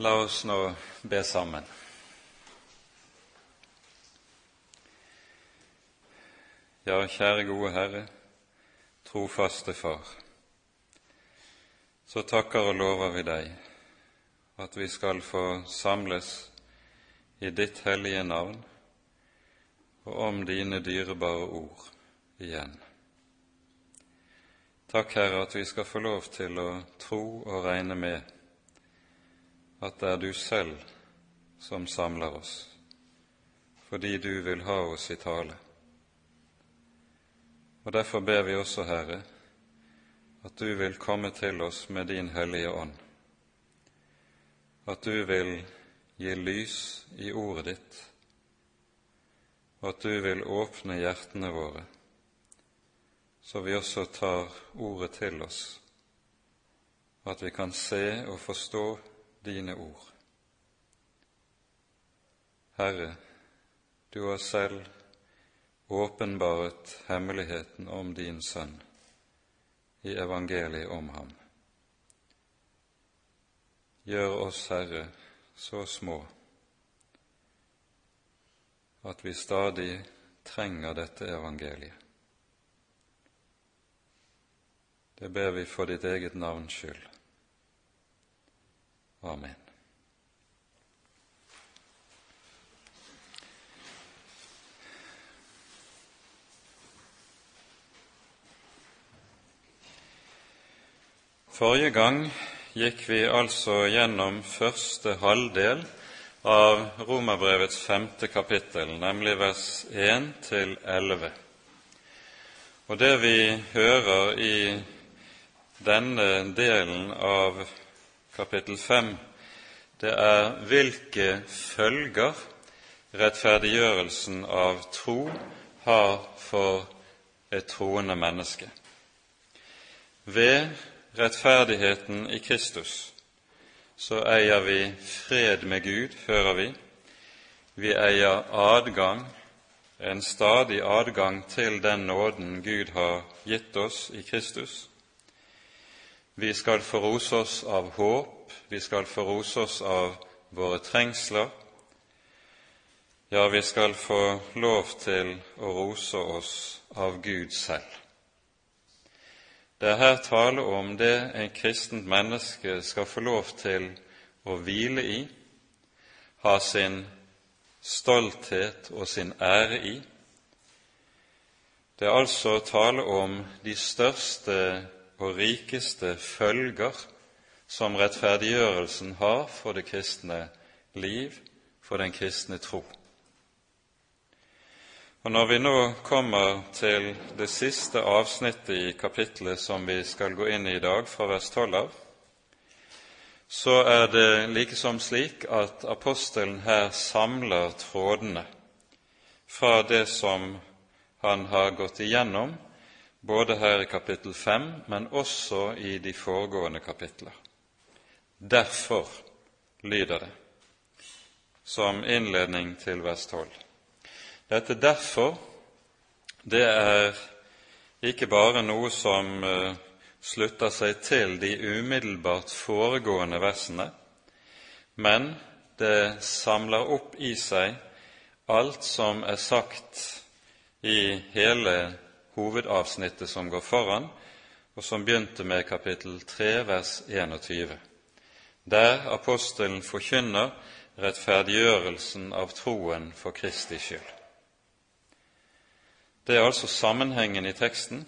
La oss nå be sammen. Ja, kjære gode Herre, trofaste Far. Så takker og lover vi deg at vi skal få samles i ditt hellige navn og om dine dyrebare ord igjen. Takk, Herre, at vi skal få lov til å tro og regne med at det er du selv som samler oss, fordi du vil ha oss i tale. Og Derfor ber vi også, Herre, at du vil komme til oss med din Hellige Ånd, at du vil gi lys i ordet ditt, og at du vil åpne hjertene våre, så vi også tar ordet til oss, at vi kan se og forstå dine ord. Herre, du har selv åpenbaret hemmeligheten om din Sønn i evangeliet om ham. Gjør oss, Herre, så små at vi stadig trenger dette evangeliet. Det ber vi for ditt eget navns skyld. Amen. Forrige gang gikk vi altså gjennom første halvdel av Romerbrevets femte kapittel, nemlig vers 1 til 11. Og det vi hører i denne delen av kapittel 5, det er hvilke følger rettferdiggjørelsen av tro har for et troende menneske. Ved rettferdigheten i Kristus så eier vi fred med Gud, hører vi. Vi eier adgang, en stadig adgang til den nåden Gud har gitt oss i Kristus. Vi skal få rose oss av håp, vi skal få rose oss av våre trengsler. Ja, vi skal få lov til å rose oss av Gud selv. Det er her tale om det en kristent menneske skal få lov til å hvile i, ha sin stolthet og sin ære i. Det er altså tale om de største og rikeste følger som rettferdiggjørelsen har for det kristne liv, for den kristne tro. Og Når vi nå kommer til det siste avsnittet i kapittelet som vi skal gå inn i i dag, fra vers 12 av, så er det likesom slik at apostelen her samler trådene fra det som han har gått igjennom både her i kapittel 5, men også i de foregående kapitler. Derfor lyder det som innledning til vers 12. Dette 'derfor' det er ikke bare noe som uh, slutter seg til de umiddelbart foregående versene, men det samler opp i seg alt som er sagt i hele hovedavsnittet som går foran, og som begynte med kapittel 3, vers 21, der apostelen forkynner rettferdiggjørelsen av troen for Kristi skyld. Det er altså sammenhengen i teksten,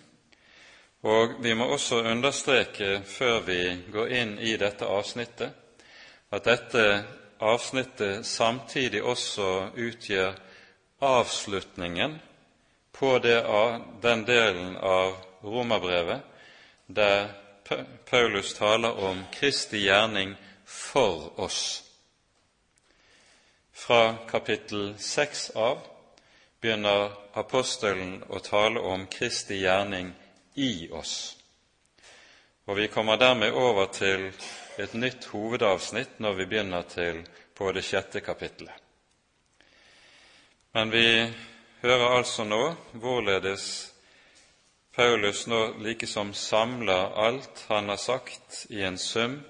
og vi må også understreke før vi går inn i dette avsnittet, at dette avsnittet samtidig også utgjør avslutningen det, den delen av romerbrevet der Paulus taler om Kristi gjerning for oss. Fra kapittel 6 av begynner apostelen å tale om Kristi gjerning i oss. Og Vi kommer dermed over til et nytt hovedavsnitt når vi begynner til på det sjette kapittelet. Men vi hører altså nå hvorledes Paulus nå likesom samler alt han har sagt, i en sum,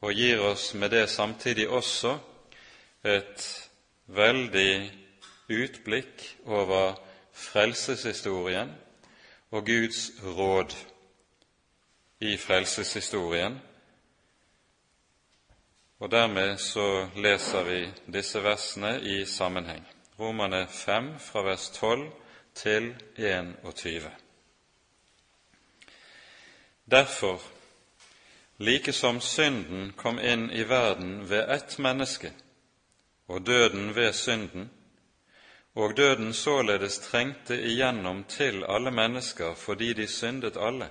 og gir oss med det samtidig også et veldig utblikk over frelseshistorien og Guds råd i frelseshistorien. Og dermed så leser vi disse versene i sammenheng. Romane 5 fra vers 12 til 21. Derfor, like som synden kom inn i verden ved ett menneske, og døden ved synden, og døden således trengte igjennom til alle mennesker fordi de syndet alle.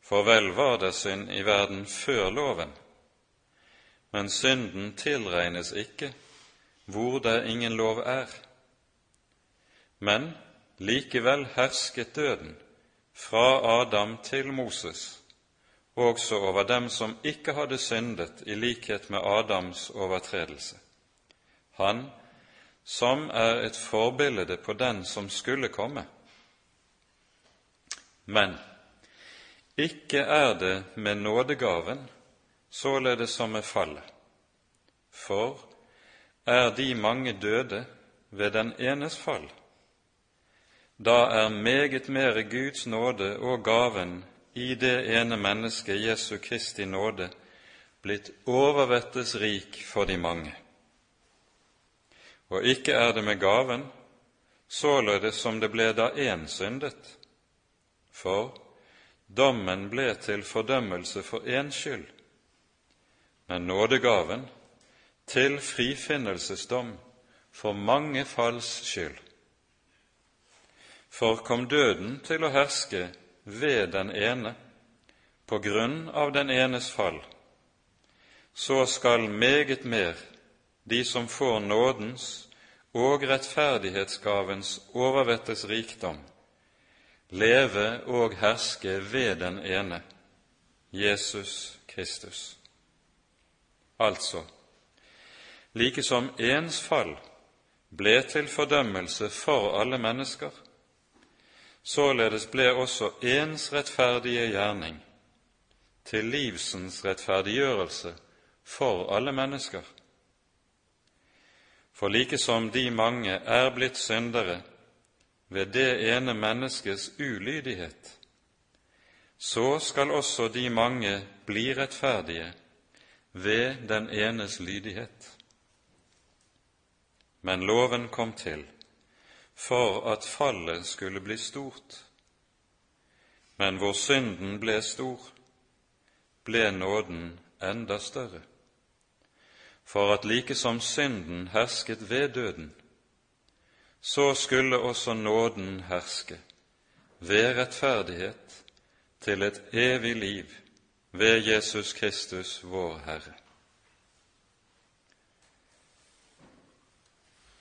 For vel var det synd i verden før loven, men synden tilregnes ikke hvor det ingen lov er. Men likevel hersket døden fra Adam til Moses, også over dem som ikke hadde syndet i likhet med Adams overtredelse. Han som er et forbilde på den som skulle komme. Men ikke er det med nådegaven således som med fallet. For er de mange døde ved den enes fall, da er meget mere Guds nåde og gaven i det ene mennesket Jesu Kristi nåde blitt overvettes rik for de mange. Og ikke er det med gaven således som det ble da én syndet, for dommen ble til fordømmelse for én skyld, men nådegaven til frifinnelsesdom for mange falls skyld. For kom døden til å herske ved den ene på grunn av den enes fall, så skal meget mer de som får nådens og rettferdighetsgavens overvettes rikdom, leve og herske ved den ene, Jesus Kristus. Altså, like som ens fall ble til fordømmelse for alle mennesker, således ble også ens rettferdige gjerning til livsens rettferdiggjørelse for alle mennesker. For like som de mange er blitt syndere ved det ene menneskets ulydighet, så skal også de mange bli rettferdige ved den enes lydighet. Men loven kom til for at fallet skulle bli stort. Men hvor synden ble stor, ble nåden enda større. For at like som synden hersket ved døden, så skulle også nåden herske ved rettferdighet til et evig liv ved Jesus Kristus, vår Herre.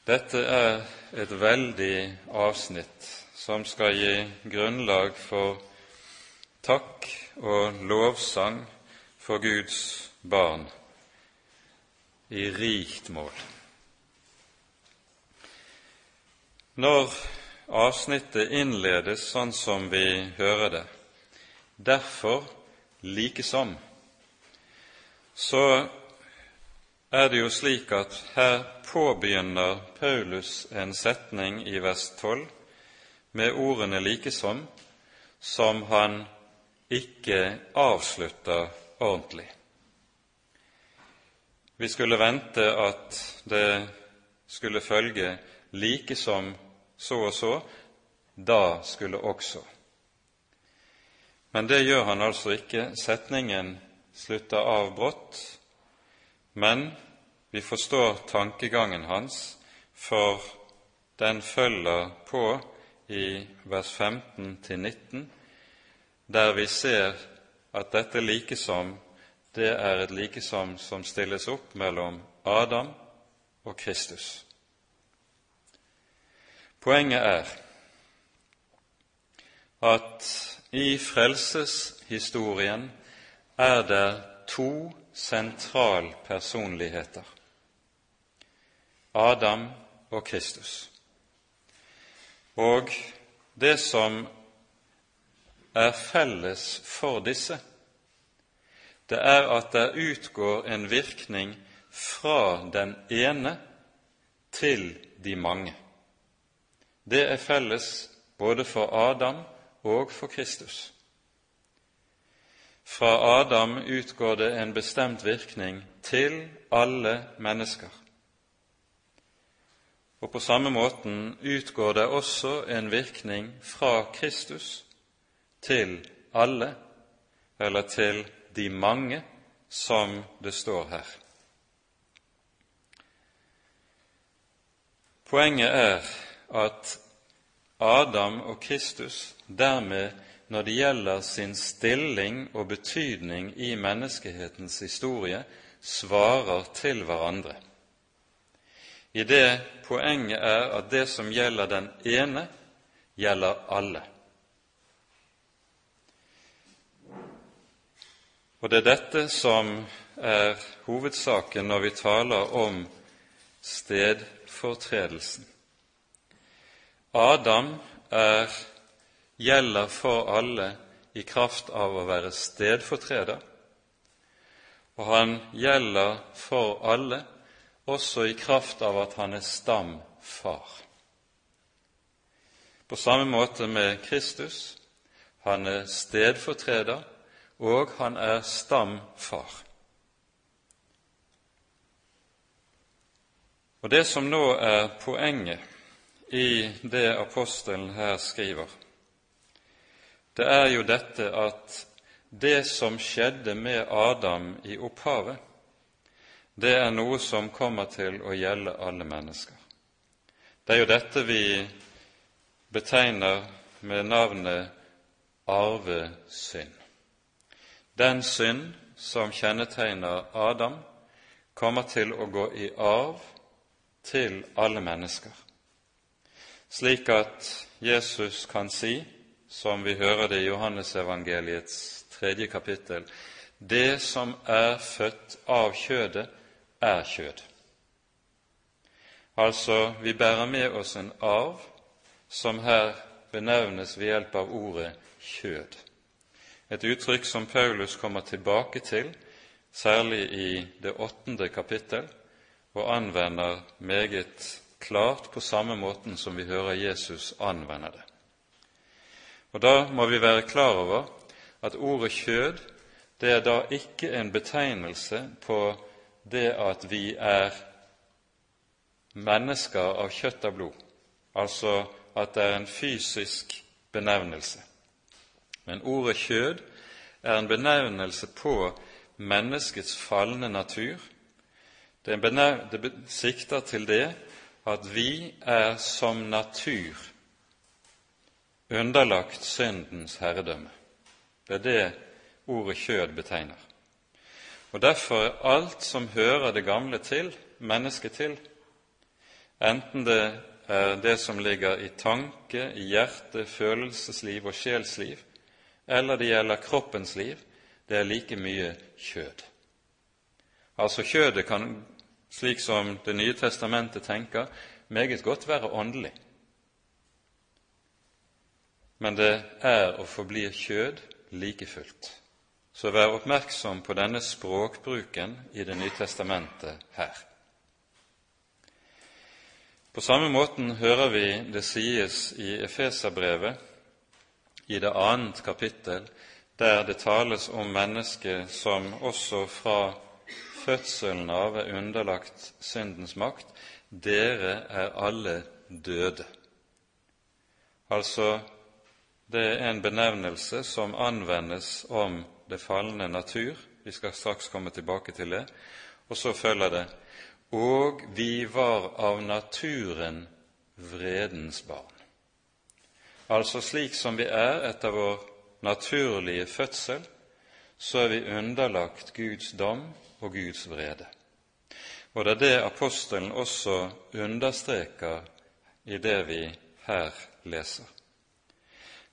Dette er et veldig avsnitt som skal gi grunnlag for takk og lovsang for Guds barn i rikt mål. Når avsnittet innledes sånn som vi hører det, derfor likesom, så er det jo slik at her påbegynner Paulus en setning i vers 12 med ordene likesom, som han ikke avslutter ordentlig. Vi skulle vente at det skulle følge likesom så og så, da skulle også. Men det gjør han altså ikke. Setningen slutter av brått, men vi forstår tankegangen hans, for den følger på i vers 15 19, der vi ser at dette likesom, det er et likesom som stilles opp mellom Adam og Kristus. Poenget er at i frelseshistorien er det to sentralpersonligheter Adam og Kristus. Og det som er felles for disse, det er at det utgår en virkning fra den ene til de mange. Det er felles både for Adam og for Kristus. Fra Adam utgår det en bestemt virkning til alle mennesker. Og på samme måten utgår det også en virkning fra Kristus til alle, eller til de mange, som det står her. Poenget er at Adam og Kristus dermed, når det gjelder sin stilling og betydning i menneskehetens historie, svarer til hverandre. I det poenget er at det som gjelder den ene, gjelder alle. Og det er dette som er hovedsaken når vi taler om stedfortredelsen. Adam er, gjelder for alle i kraft av å være stedfortreder, og han gjelder for alle også i kraft av at han er stamfar. På samme måte med Kristus. Han er stedfortreder, og han er stamfar. Og Det som nå er poenget i det apostelen her skriver, det er jo dette at det som skjedde med Adam i opphavet, det er noe som kommer til å gjelde alle mennesker. Det er jo dette vi betegner med navnet arvesynd. Den synd som kjennetegner Adam, kommer til å gå i arv til alle mennesker, slik at Jesus kan si, som vi hører det i Johannesevangeliets tredje kapittel, det som er født av kjødet, er kjød. Altså, vi bærer med oss en arv som her benevnes ved hjelp av ordet kjød et uttrykk som Paulus kommer tilbake til, særlig i det åttende kapittel, og anvender meget klart på samme måten som vi hører Jesus anvende det. Og Da må vi være klar over at ordet kjød det er da ikke en betegnelse på det at vi er mennesker av kjøtt og blod, altså at det er en fysisk benevnelse. Men ordet kjød er en benevnelse på menneskets falne natur. Det, sikter til det at vi er som natur underlagt syndens herredømme. Det er det ordet kjød betegner. Og Derfor er alt som hører det gamle til, mennesket til, enten det er det som ligger i tanke, i hjerte, følelsesliv og sjelsliv, eller det gjelder kroppens liv, det er like mye kjød. Altså kjødet kan, slik som Det nye testamentet tenker, meget godt være åndelig. Men det er og forblir kjød like fullt. Så vær oppmerksom på denne språkbruken i Det nye testamentet her. På samme måten hører vi det sies i Efeserbrevet i det annet kapittel, der det tales om mennesket som også fra fødselen av er underlagt syndens makt. Dere er alle døde. Altså, det er en benevnelse som anvendes om det falne natur. Vi skal straks komme tilbake til det. Og så følger det og vi var av naturen vredens barn. Altså slik som vi er etter vår naturlige fødsel, så er vi underlagt Guds dom og Guds vrede. Og det er det apostelen også understreker i det vi her leser.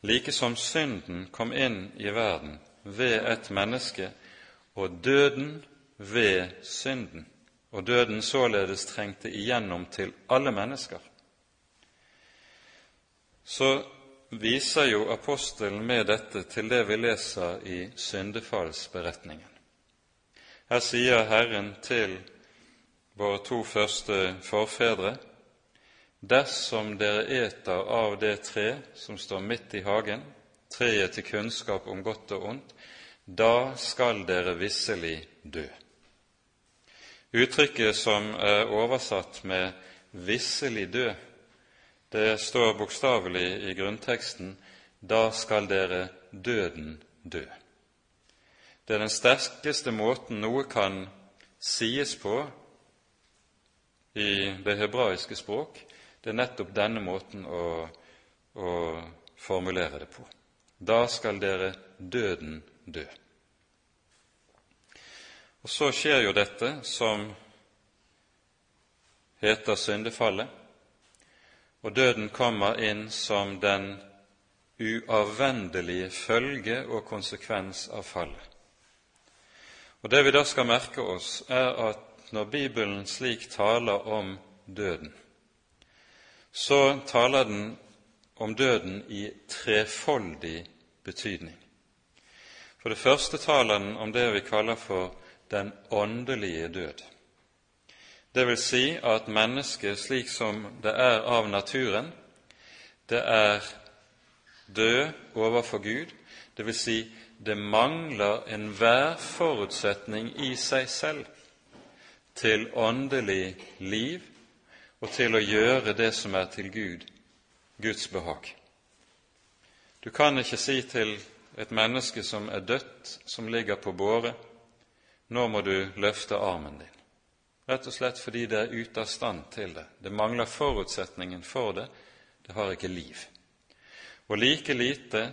Like som synden kom inn i verden ved et menneske, og døden ved synden, og døden således trengte igjennom til alle mennesker, så viser jo apostelen med dette til det vi leser i syndefallsberetningen. Her sier Herren til våre to første forfedre Dersom dere eter av det tre som står midt i hagen, treet til kunnskap om godt og ondt, da skal dere visselig dø. Uttrykket som er oversatt med 'visselig dø', det står bokstavelig i grunnteksten 'da skal dere døden dø'. Det er den sterkeste måten noe kan sies på i det hebraiske språk. Det er nettopp denne måten å, å formulere det på. Da skal dere døden dø. Og så skjer jo dette som heter syndefallet, og døden kommer inn som den uavvendelige følge og konsekvens av fallet. Og Det vi da skal merke oss, er at når Bibelen slik taler om døden, så taler den om døden i trefoldig betydning. For det første taler den om det vi kaller for den åndelige død. Det vil si at mennesket slik som det er av naturen, det er død overfor Gud, det vil si det mangler enhver forutsetning i seg selv til åndelig liv og til å gjøre det som er til Gud, Guds behag. Du kan ikke si til et menneske som er dødt, som ligger på båre, nå må du løfte armen din. Rett og slett fordi det er ute av stand til det. Det mangler forutsetningen for det. Det har ikke liv. Og like lite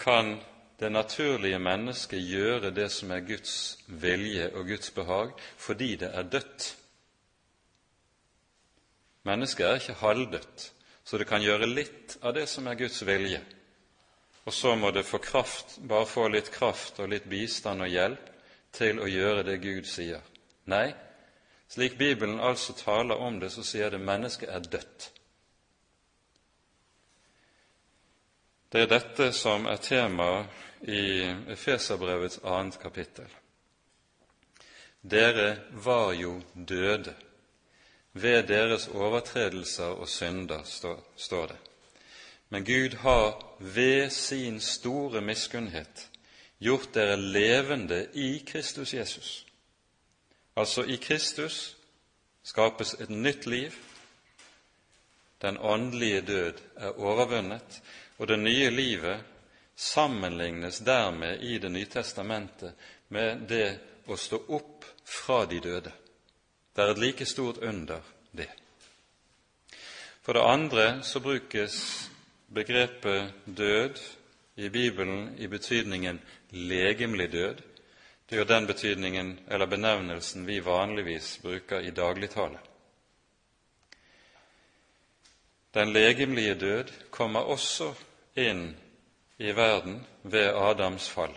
kan det naturlige mennesket gjøre det som er Guds vilje og Guds behag, fordi det er dødt. Mennesket er ikke halvdødt, så det kan gjøre litt av det som er Guds vilje. Og så må det få kraft, bare få litt kraft og litt bistand og hjelp til å gjøre det Gud sier. Nei, slik Bibelen altså taler om det, så sier det mennesket er dødt. Det er dette som er temaet i Efeserbrevets annet kapittel. Dere var jo døde ved deres overtredelser og synder, står det. Men Gud har ved sin store miskunnhet gjort dere levende i Kristus Jesus. Altså i Kristus skapes et nytt liv. Den åndelige død er overvunnet, og det nye livet sammenlignes dermed i Det nye testamentet med det å stå opp fra de døde. Det er et like stort under, det. For det andre så brukes begrepet død i Bibelen i betydningen legemlig død. Det er jo den betydningen eller benevnelsen vi vanligvis bruker i dagligtale. Den legemlige død kommer også inn i verden ved Adams fall.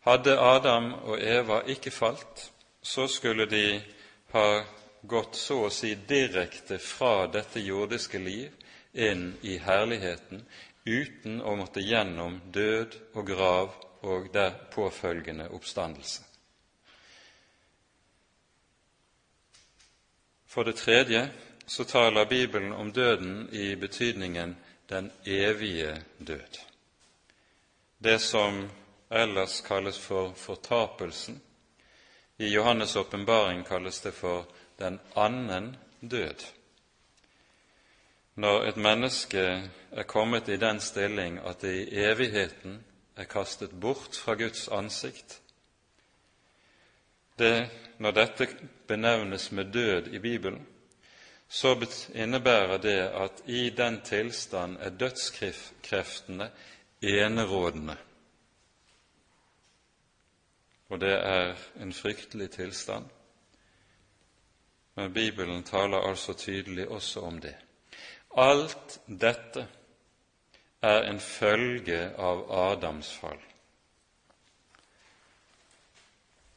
Hadde Adam og Eva ikke falt, så skulle de ha gått så å si direkte fra dette jordiske liv inn i herligheten, uten å måtte gjennom død og grav og der påfølgende oppstandelse. For det tredje så taler Bibelen om døden i betydningen den evige død. Det som ellers kalles for fortapelsen. I Johannes' åpenbaring kalles det for den annen død når et menneske er kommet i den stilling at det i evigheten er kastet bort fra Guds ansikt. Det, når dette benevnes med død i Bibelen, så innebærer det at i den tilstand er dødskreftene enerådende. Og det er en fryktelig tilstand. Men Bibelen taler altså tydelig også om det. Alt dette er en følge av Adams fall.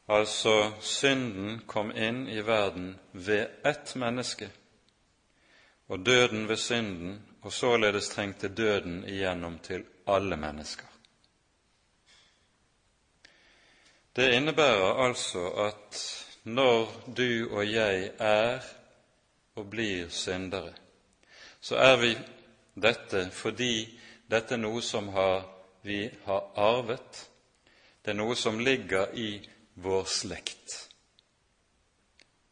Altså, synden kom inn i verden ved ett menneske, og døden ved synden, og således trengte døden igjennom til alle mennesker. Det innebærer altså at når du og jeg er og blir syndere, så er vi dette fordi dette er noe som har, vi har arvet. Det er noe som ligger i vår slekt.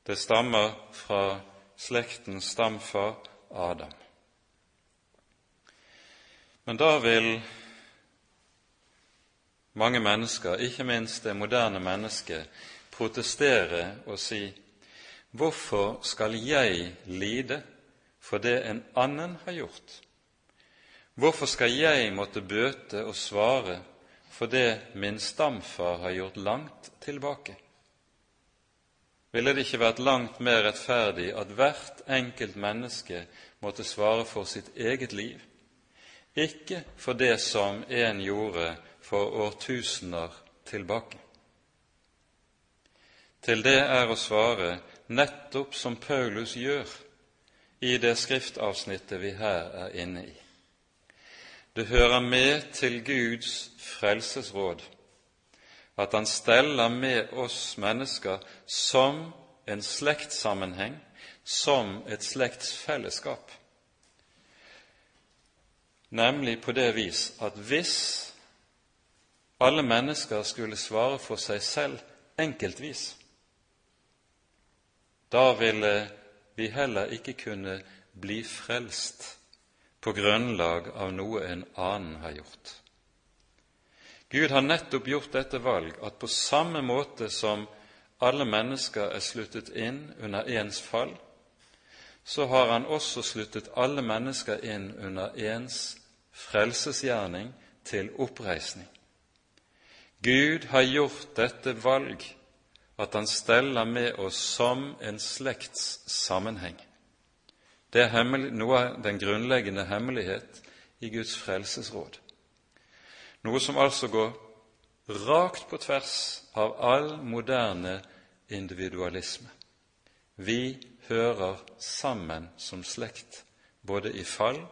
Det stammer fra slektens stamfar Adam. Men da vil mange mennesker, ikke minst det moderne mennesket, protestere og si Hvorfor skal jeg lide for det en annen har gjort? Hvorfor skal jeg måtte bøte og svare for det min stamfar har gjort langt tilbake? Ville det ikke vært langt mer rettferdig at hvert enkelt menneske måtte svare for sitt eget liv, ikke for det som en gjorde for årtusener tilbake? Til det er å svare nettopp som Paulus gjør i det skriftavsnittet vi her er inne i. Det hører med til Guds frelsesråd at han steller med oss mennesker som en slektssammenheng, som et slektsfellesskap. Nemlig på det vis at hvis alle mennesker skulle svare for seg selv enkeltvis, da ville vi heller ikke kunne bli frelst på grunnlag av noe en annen har gjort. Gud har nettopp gjort dette valg at på samme måte som alle mennesker er sluttet inn under ens fall, så har han også sluttet alle mennesker inn under ens frelsesgjerning til oppreisning. Gud har gjort dette valg at han steller med oss som en slektssammenheng. Det er noe av den grunnleggende hemmelighet i Guds frelsesråd, noe som altså går rakt på tvers av all moderne individualisme. Vi hører sammen som slekt, både i fall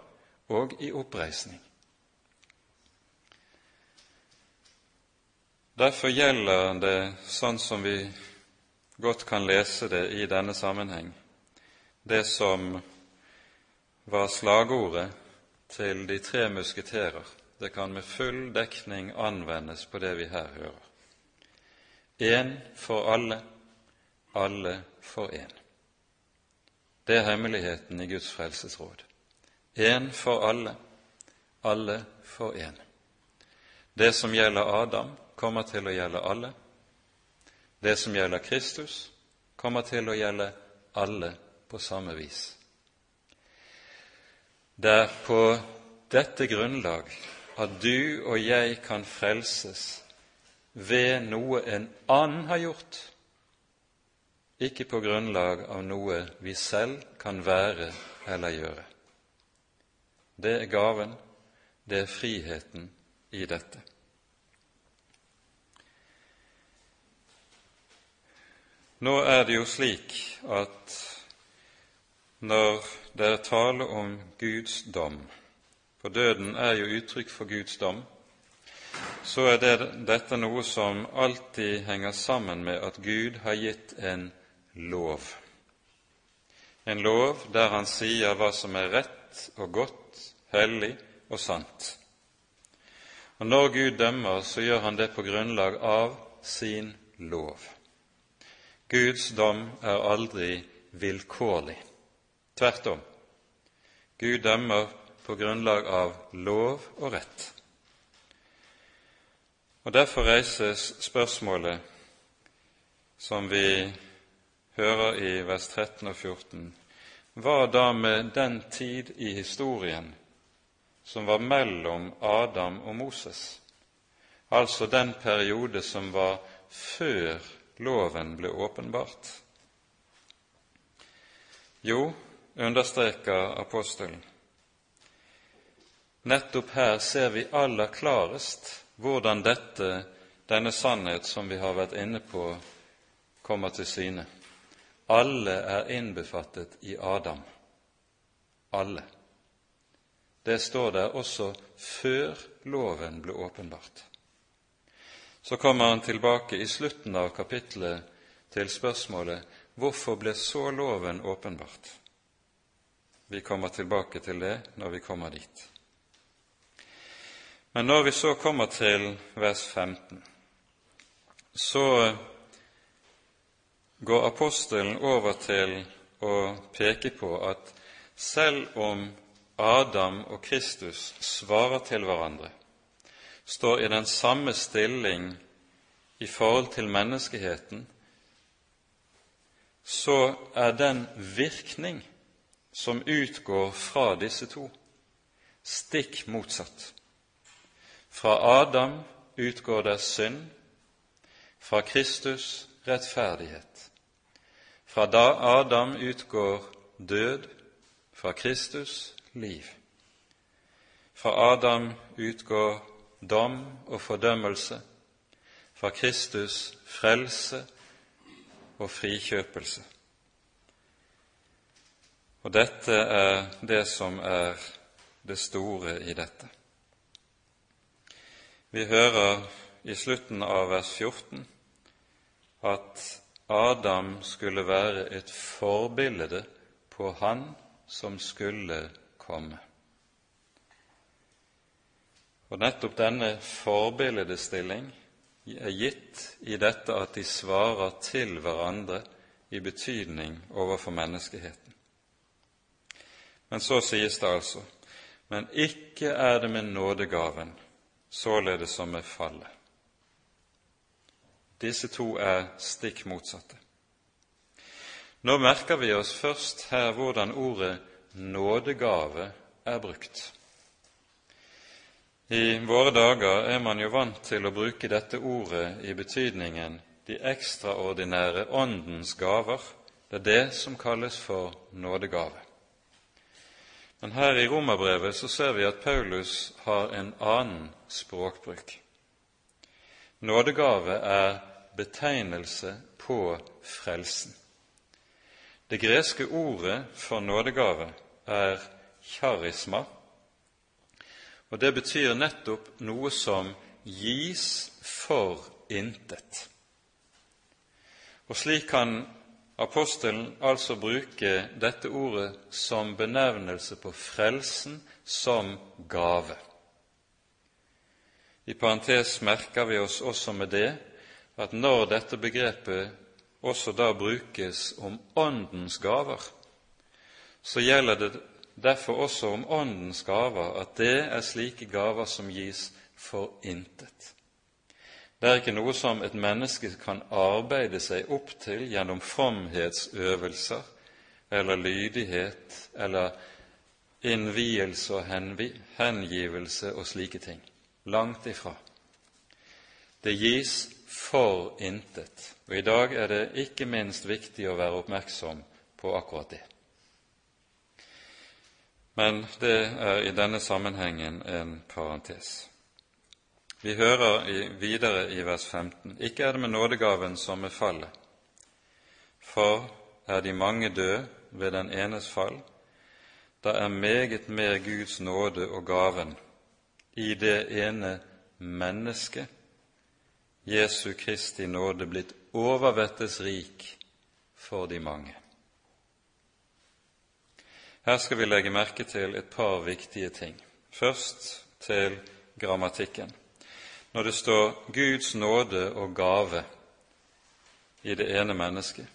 og i oppreisning. Derfor gjelder det, sånn som vi godt kan lese det i denne sammenheng, det som var slagordet til de tre musketerer. Det kan med full dekning anvendes på det vi her hører. Én for alle, alle for én. Det er hemmeligheten i Guds frelsesråd. Én for alle, alle for én. Det som gjelder Adam, kommer til å gjelde alle. Det som gjelder Kristus, kommer til å gjelde alle på samme vis. Det er på dette grunnlag at du og jeg kan frelses ved noe en annen har gjort, ikke på grunnlag av noe vi selv kan være eller gjøre. Det er gaven, det er friheten i dette. Nå er det jo slik at når det er tale om Guds dom, for døden er jo uttrykk for Guds dom, så er det, dette noe som alltid henger sammen med at Gud har gitt en lov. En lov der han sier hva som er rett og godt, hellig og sant. Og Når Gud dømmer, så gjør han det på grunnlag av sin lov. Guds dom er aldri vilkårlig. Tvert om. Gud dømmer på grunnlag av lov og rett. Og Derfor reises spørsmålet som vi hører i vers 13 og 14. Hva da med den tid i historien som var mellom Adam og Moses, altså den periode som var før loven ble åpenbart? Jo, understreker apostelen, nettopp her ser vi aller klarest hvordan dette, denne sannhet som vi har vært inne på, kommer til syne. Alle er innbefattet i Adam. Alle. Det står der også før loven ble åpenbart. Så kommer han tilbake i slutten av kapittelet til spørsmålet hvorfor ble så loven åpenbart? Vi kommer tilbake til det når vi kommer dit. Men når vi så kommer til vers 15, så går apostelen over til å peke på at selv om Adam og Kristus svarer til hverandre, står i den samme stilling i forhold til menneskeheten, så er den virkning som utgår fra disse to, stikk motsatt. Fra Adam utgår det synd, fra Kristus rettferdighet. Fra Adam utgår død, fra Kristus liv. Fra Adam utgår dom og fordømmelse, fra Kristus frelse og frikjøpelse. Og dette er det som er det store i dette. Vi hører i slutten av vers 14 at Adam skulle være et forbilde på Han som skulle komme. Og nettopp denne forbilledestilling er gitt i dette at de svarer til hverandre i betydning overfor menneskeheten. Men så sies det altså men ikke er det med nådegaven, således som med fallet. Disse to er stikk motsatte. Nå merker vi oss først her hvordan ordet nådegave er brukt. I våre dager er man jo vant til å bruke dette ordet i betydningen de ekstraordinære åndens gaver. Det er det som kalles for nådegave. Men her i romerbrevet så ser vi at Paulus har en annen språkbruk. Nådegave er betegnelse på frelsen. Det greske ordet for nådegave er charisma, og det betyr nettopp noe som gis for intet. Og slik kan apostelen altså bruke dette ordet som benevnelse på frelsen som gave. I parentes merker vi oss også med det at når dette begrepet også da brukes om Åndens gaver, så gjelder det derfor også om Åndens gaver at det er slike gaver som gis for intet. Det er ikke noe som et menneske kan arbeide seg opp til gjennom fromhetsøvelser eller lydighet eller innvielse og hengivelse og slike ting. Langt ifra. Det gis for intet, og i dag er det ikke minst viktig å være oppmerksom på akkurat det. Men det er i denne sammenhengen en parentes. Vi hører videre i vers 15.: Ikke er det med nådegaven som med fallet, for er de mange døde ved den enes fall, da er meget mer Guds nåde og gaven i det ene mennesket, Jesu Kristi nåde, blitt overvettes rik for de mange. Her skal vi legge merke til et par viktige ting. Først til grammatikken. Når det står Guds nåde og gave i det ene mennesket,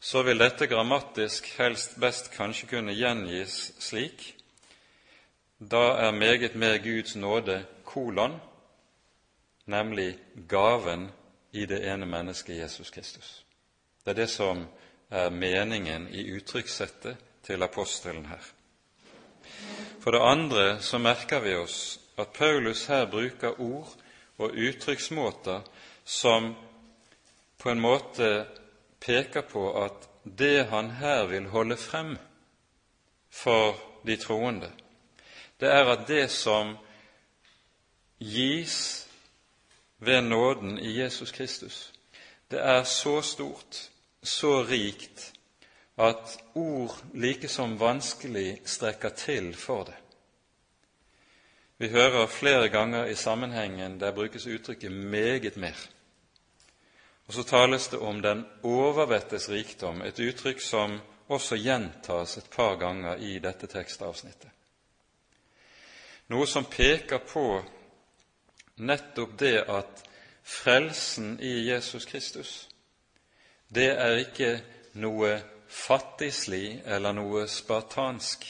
så vil dette grammatisk helst best kanskje kunne gjengis slik da er meget mer Guds nåde kolon, nemlig gaven i det ene mennesket Jesus Kristus. Det er det som er meningen i uttrykkssettet til apostelen her. For det andre så merker vi oss at Paulus her bruker ord og uttrykksmåter som på en måte peker på at det han her vil holde frem for de troende, det er at det som gis ved nåden i Jesus Kristus, det er så stort, så rikt, at ord like som vanskelig strekker til for det. Vi hører flere ganger i sammenhengen der brukes uttrykket 'meget mer'. Og så tales det om den overvettes rikdom, et uttrykk som også gjentas et par ganger i dette tekstavsnittet. Noe som peker på nettopp det at frelsen i Jesus Kristus, det er ikke noe fattigslig eller noe spartansk.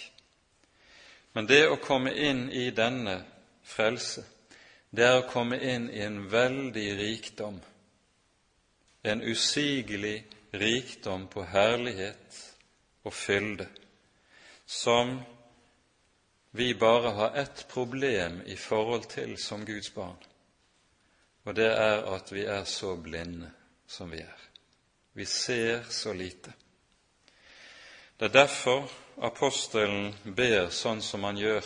Men det å komme inn i denne frelse, det er å komme inn i en veldig rikdom, en usigelig rikdom på herlighet og fylde, som vi bare har ett problem i forhold til som Guds barn, og det er at vi er så blinde som vi er. Vi ser så lite. Det er derfor apostelen ber sånn som han gjør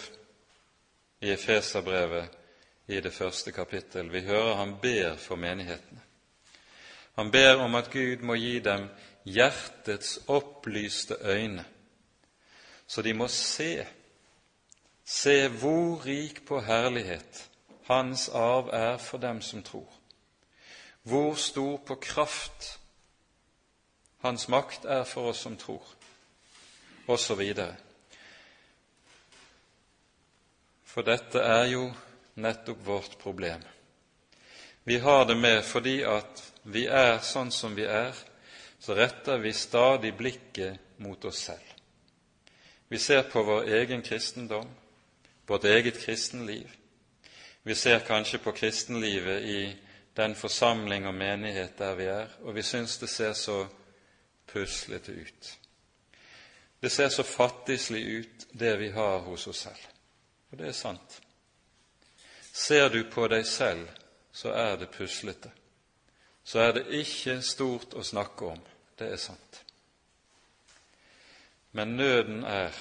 i Efeserbrevet i det første kapittel. Vi hører han ber for menighetene. Han ber om at Gud må gi dem hjertets opplyste øyne, så de må se, se hvor rik på herlighet Hans arv er for dem som tror, hvor stor på kraft Hans makt er for oss som tror osv. For dette er jo nettopp vårt problem. Vi har det med fordi at vi er sånn som vi er, så retter vi stadig blikket mot oss selv. Vi ser på vår egen kristendom, vårt eget kristenliv. Vi ser kanskje på kristenlivet i den forsamling og menighet der vi er, og vi syns det ser så puslete ut. Det ser så fattigslig ut, det vi har hos oss selv. Og det er sant. Ser du på deg selv, så er det puslete. Så er det ikke stort å snakke om. Det er sant. Men nøden er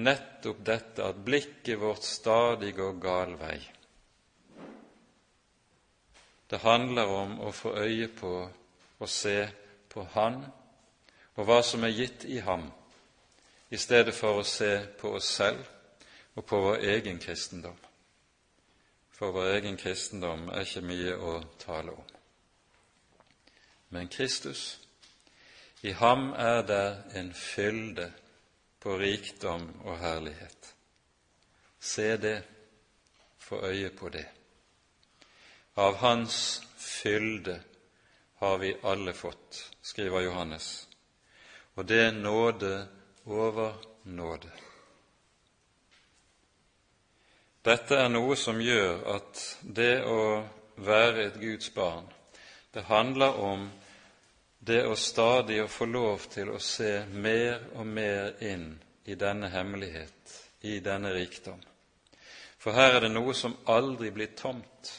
nettopp dette at blikket vårt stadig går gal vei. Det handler om å få øye på og se på Han og hva som er gitt i ham, i stedet for å se på oss selv og på vår egen kristendom. For vår egen kristendom er ikke mye å tale om. Men Kristus, i ham er det en fylde på rikdom og herlighet. Se det, få øye på det. Av Hans fylde har vi alle fått, skriver Johannes og det er nåde over nåde. Dette er noe som gjør at det å være et Guds barn, det handler om det å stadig å få lov til å se mer og mer inn i denne hemmelighet, i denne rikdom. For her er det noe som aldri blir tomt,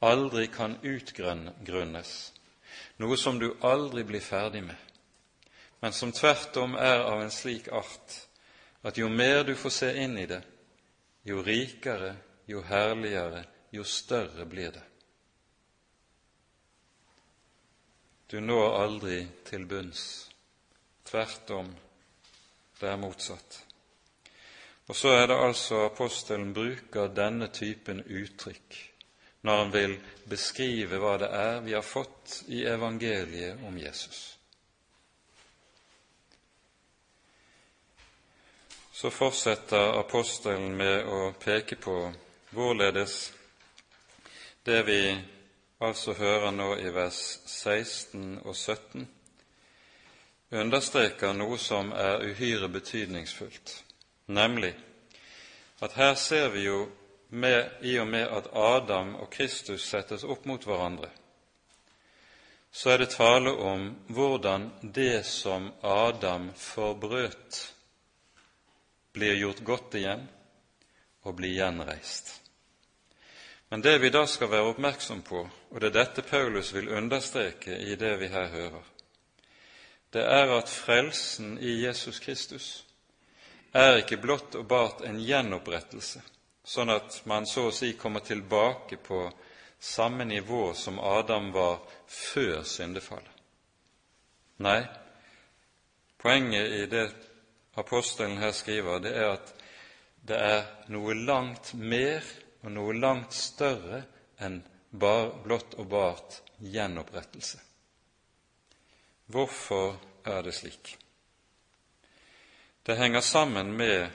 aldri kan utgrunnes, noe som du aldri blir ferdig med men som tvert om er av en slik art at jo mer du får se inn i det, jo rikere, jo herligere, jo større blir det. Du når aldri til bunns. Tvert om, det er motsatt. Og så er det altså apostelen bruker denne typen uttrykk når han vil beskrive hva det er vi har fått i evangeliet om Jesus. Så fortsetter apostelen med å peke på hvorledes det vi altså hører nå i vers 16 og 17, understreker noe som er uhyre betydningsfullt, nemlig at her ser vi jo med, i og med at Adam og Kristus settes opp mot hverandre, så er det tale om hvordan det som Adam forbrøt, blir gjort godt igjen og blir gjenreist. Men det vi da skal være oppmerksom på, og det er dette Paulus vil understreke i det vi her hører, det er at frelsen i Jesus Kristus er ikke blott og bart en gjenopprettelse, sånn at man så å si kommer tilbake på samme nivå som Adam var før syndefallet. Nei, poenget i det apostelen her skriver, det er at det er noe langt mer og noe langt større enn bar, blott og bart gjenopprettelse. Hvorfor er det slik? Det henger sammen med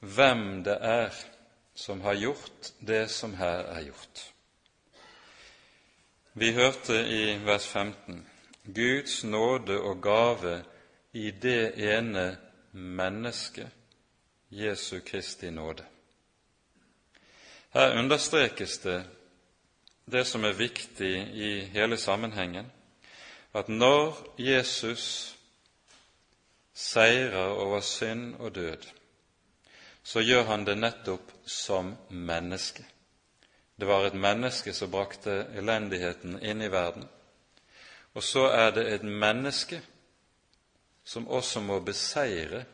hvem det er som har gjort det som her er gjort. Vi hørte i vers 15 Guds nåde og gave i det ene mennesket, Jesu Kristi nåde. Her understrekes det det som er viktig i hele sammenhengen, at når Jesus seirer over synd og død, så gjør han det nettopp som menneske. Det var et menneske som brakte elendigheten inn i verden. Og så er det et menneske som også må beseire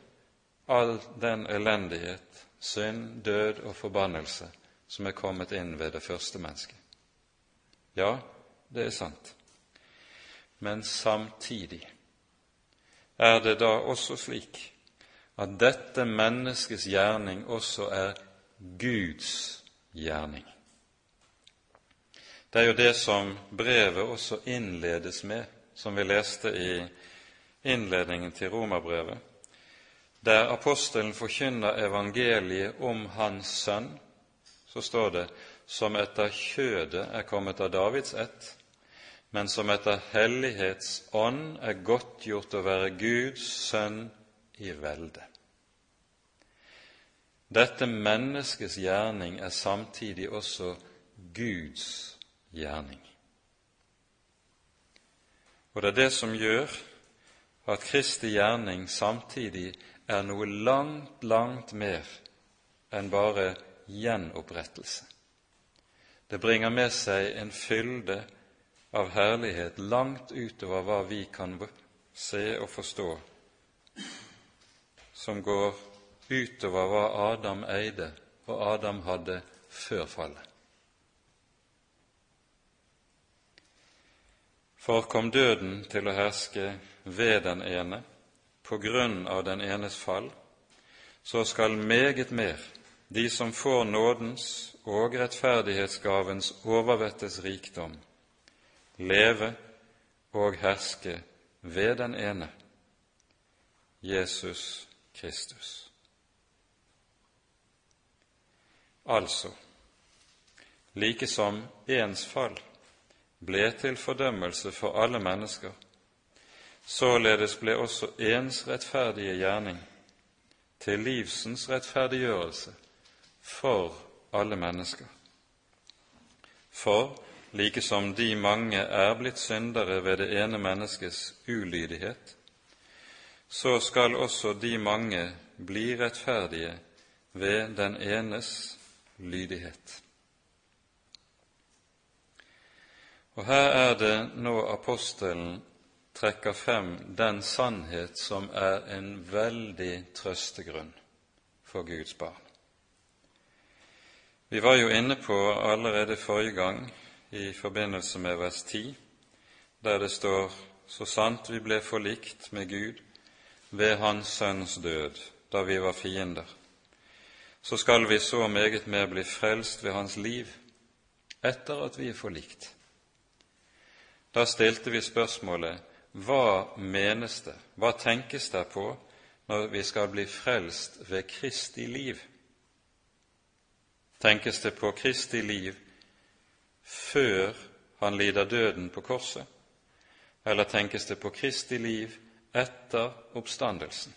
all den elendighet, synd, død og forbannelse som er kommet inn ved det første mennesket. Ja, det er sant. Men samtidig er det da også slik at dette menneskets gjerning også er Guds gjerning. Det er jo det som brevet også innledes med, som vi leste i innledningen til romerbrevet, der apostelen forkynner evangeliet om Hans Sønn, så står det som etter kjødet er kommet av Davids ett, men som etter hellighets ånd er godtgjort å være Guds sønn i velde. Dette menneskets gjerning er samtidig også Guds gjerning. Og det er det som gjør at Kristi gjerning samtidig er noe langt, langt mer enn bare gjenopprettelse. Det bringer med seg en fylde av herlighet langt utover hva vi kan se og forstå, som går utover hva Adam eide og Adam hadde før fallet. For kom døden til å herske ved den ene på grunn av den enes fall, så skal meget mer de som får nådens og rettferdighetsgavens overvettes rikdom, leve og herske ved den ene, Jesus Kristus. Altså, like som ens fall ble til fordømmelse for alle mennesker, således ble også ens rettferdige gjerning til livsens rettferdiggjørelse for alle mennesker. For like som de mange er blitt syndere ved det ene menneskets ulydighet, så skal også de mange bli rettferdige ved den enes lydighet. Og her er det nå apostelen trekker frem den sannhet som er en veldig trøstegrunn for Guds barn. Vi var jo inne på allerede forrige gang i forbindelse med vers 10, der det står så sant vi ble forlikt med Gud ved Hans Sønns død da vi var fiender, så skal vi så meget mer bli frelst ved Hans liv etter at vi er forlikt. Da stilte vi spørsmålet hva menes det, hva tenkes det på når vi skal bli frelst ved Kristi liv? Tenkes det på Kristi liv før han lider døden på korset, eller tenkes det på Kristi liv etter oppstandelsen?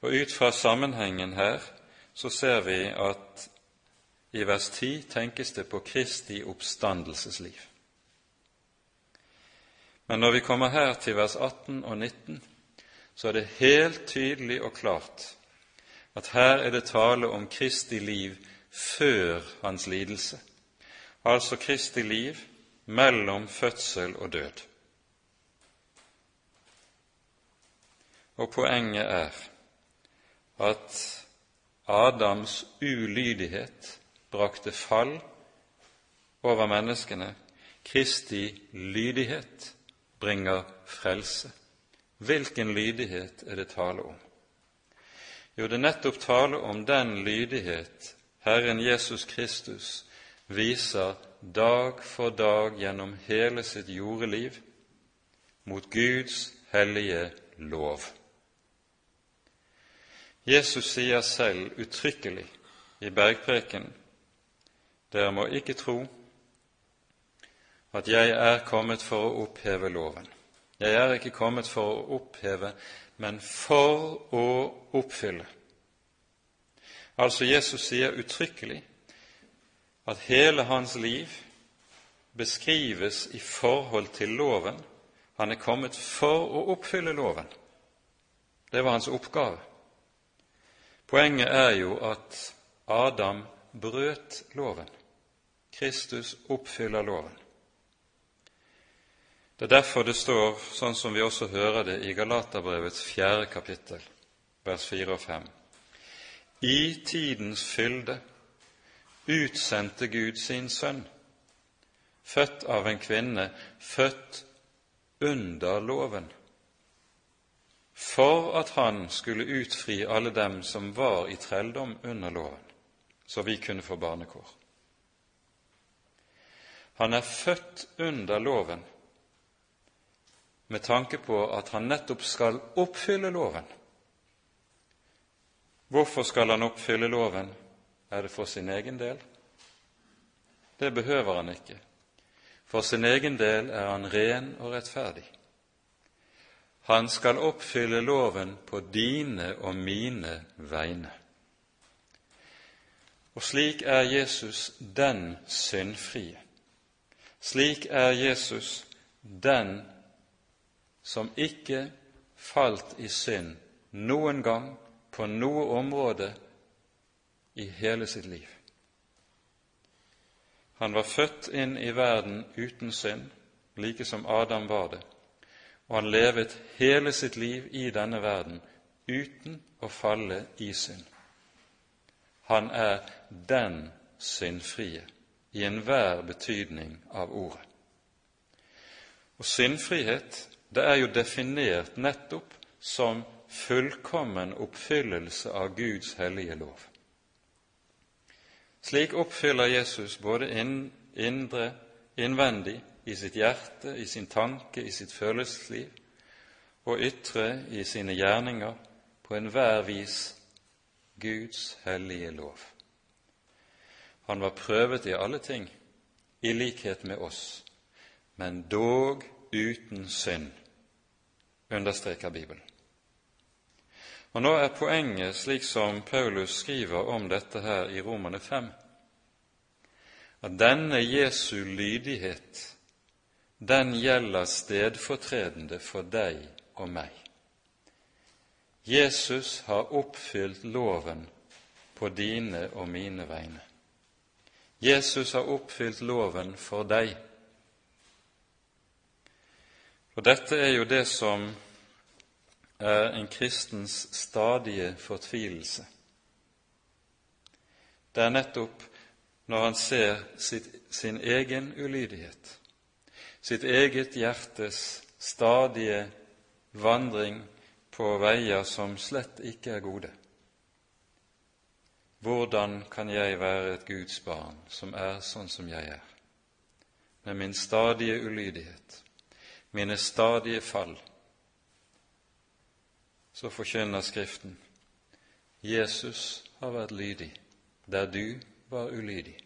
Og Ut fra sammenhengen her så ser vi at i vers 10 tenkes det på Kristi oppstandelsesliv. Men når vi kommer her til vers 18 og 19, så er det helt tydelig og klart at her er det tale om Kristi liv før hans lidelse, altså Kristi liv mellom fødsel og død. Og poenget er at Adams ulydighet brakte fall over menneskene. Kristi lydighet bringer frelse. Hvilken lydighet er det tale om? Jo, det er nettopp taler om den lydighet Herren Jesus Kristus viser dag for dag gjennom hele sitt jordeliv mot Guds hellige lov. Jesus sier selv uttrykkelig i bergpreken dere må ikke tro at jeg er kommet for å oppheve loven. Jeg er ikke kommet for å oppheve, men for å oppfylle. Altså Jesus sier uttrykkelig at hele hans liv beskrives i forhold til loven. Han er kommet for å oppfylle loven. Det var hans oppgave. Poenget er jo at Adam brøt loven. Kristus oppfyller loven. Det er derfor det står, sånn som vi også hører det i Galaterbrevets fjerde kapittel, vers 4 og 5. I tidens fylde utsendte Gud sin sønn, født av en kvinne, født under loven, for at han skulle utfri alle dem som var i trelldom under loven, så vi kunne få barnekår. Han er født under loven med tanke på at han nettopp skal oppfylle loven. Hvorfor skal han oppfylle loven? Er det for sin egen del? Det behøver han ikke. For sin egen del er han ren og rettferdig. Han skal oppfylle loven på dine og mine vegne. Og slik er Jesus den syndfrie. Slik er Jesus den som ikke falt i synd noen gang på noe område i hele sitt liv. Han var født inn i verden uten synd, like som Adam var det, og han levet hele sitt liv i denne verden uten å falle i synd. Han er den syndfrie i enhver betydning av ordet. Og syndfrihet det er jo definert nettopp som fullkommen oppfyllelse av Guds hellige lov. Slik oppfyller Jesus både indre, innvendig, i sitt hjerte, i sin tanke, i sitt følelsesliv, og ytre i sine gjerninger på enhver vis Guds hellige lov. Han var prøvet i alle ting, i likhet med oss, men dog uten synd understreker Bibelen. Og Nå er poenget, slik som Paulus skriver om dette her i Romane 5, at denne Jesu lydighet, den gjelder stedfortredende for deg og meg. Jesus har oppfylt loven på dine og mine vegne. Jesus har oppfylt loven for deg. Og dette er jo det som er en kristens stadige fortvilelse. Det er nettopp når han ser sitt, sin egen ulydighet, sitt eget hjertes stadige vandring på veier som slett ikke er gode. Hvordan kan jeg være et Guds barn som er sånn som jeg er, med min stadige ulydighet? Mine stadige fall, så forkynner Skriften Jesus har vært lydig der du var ulydig.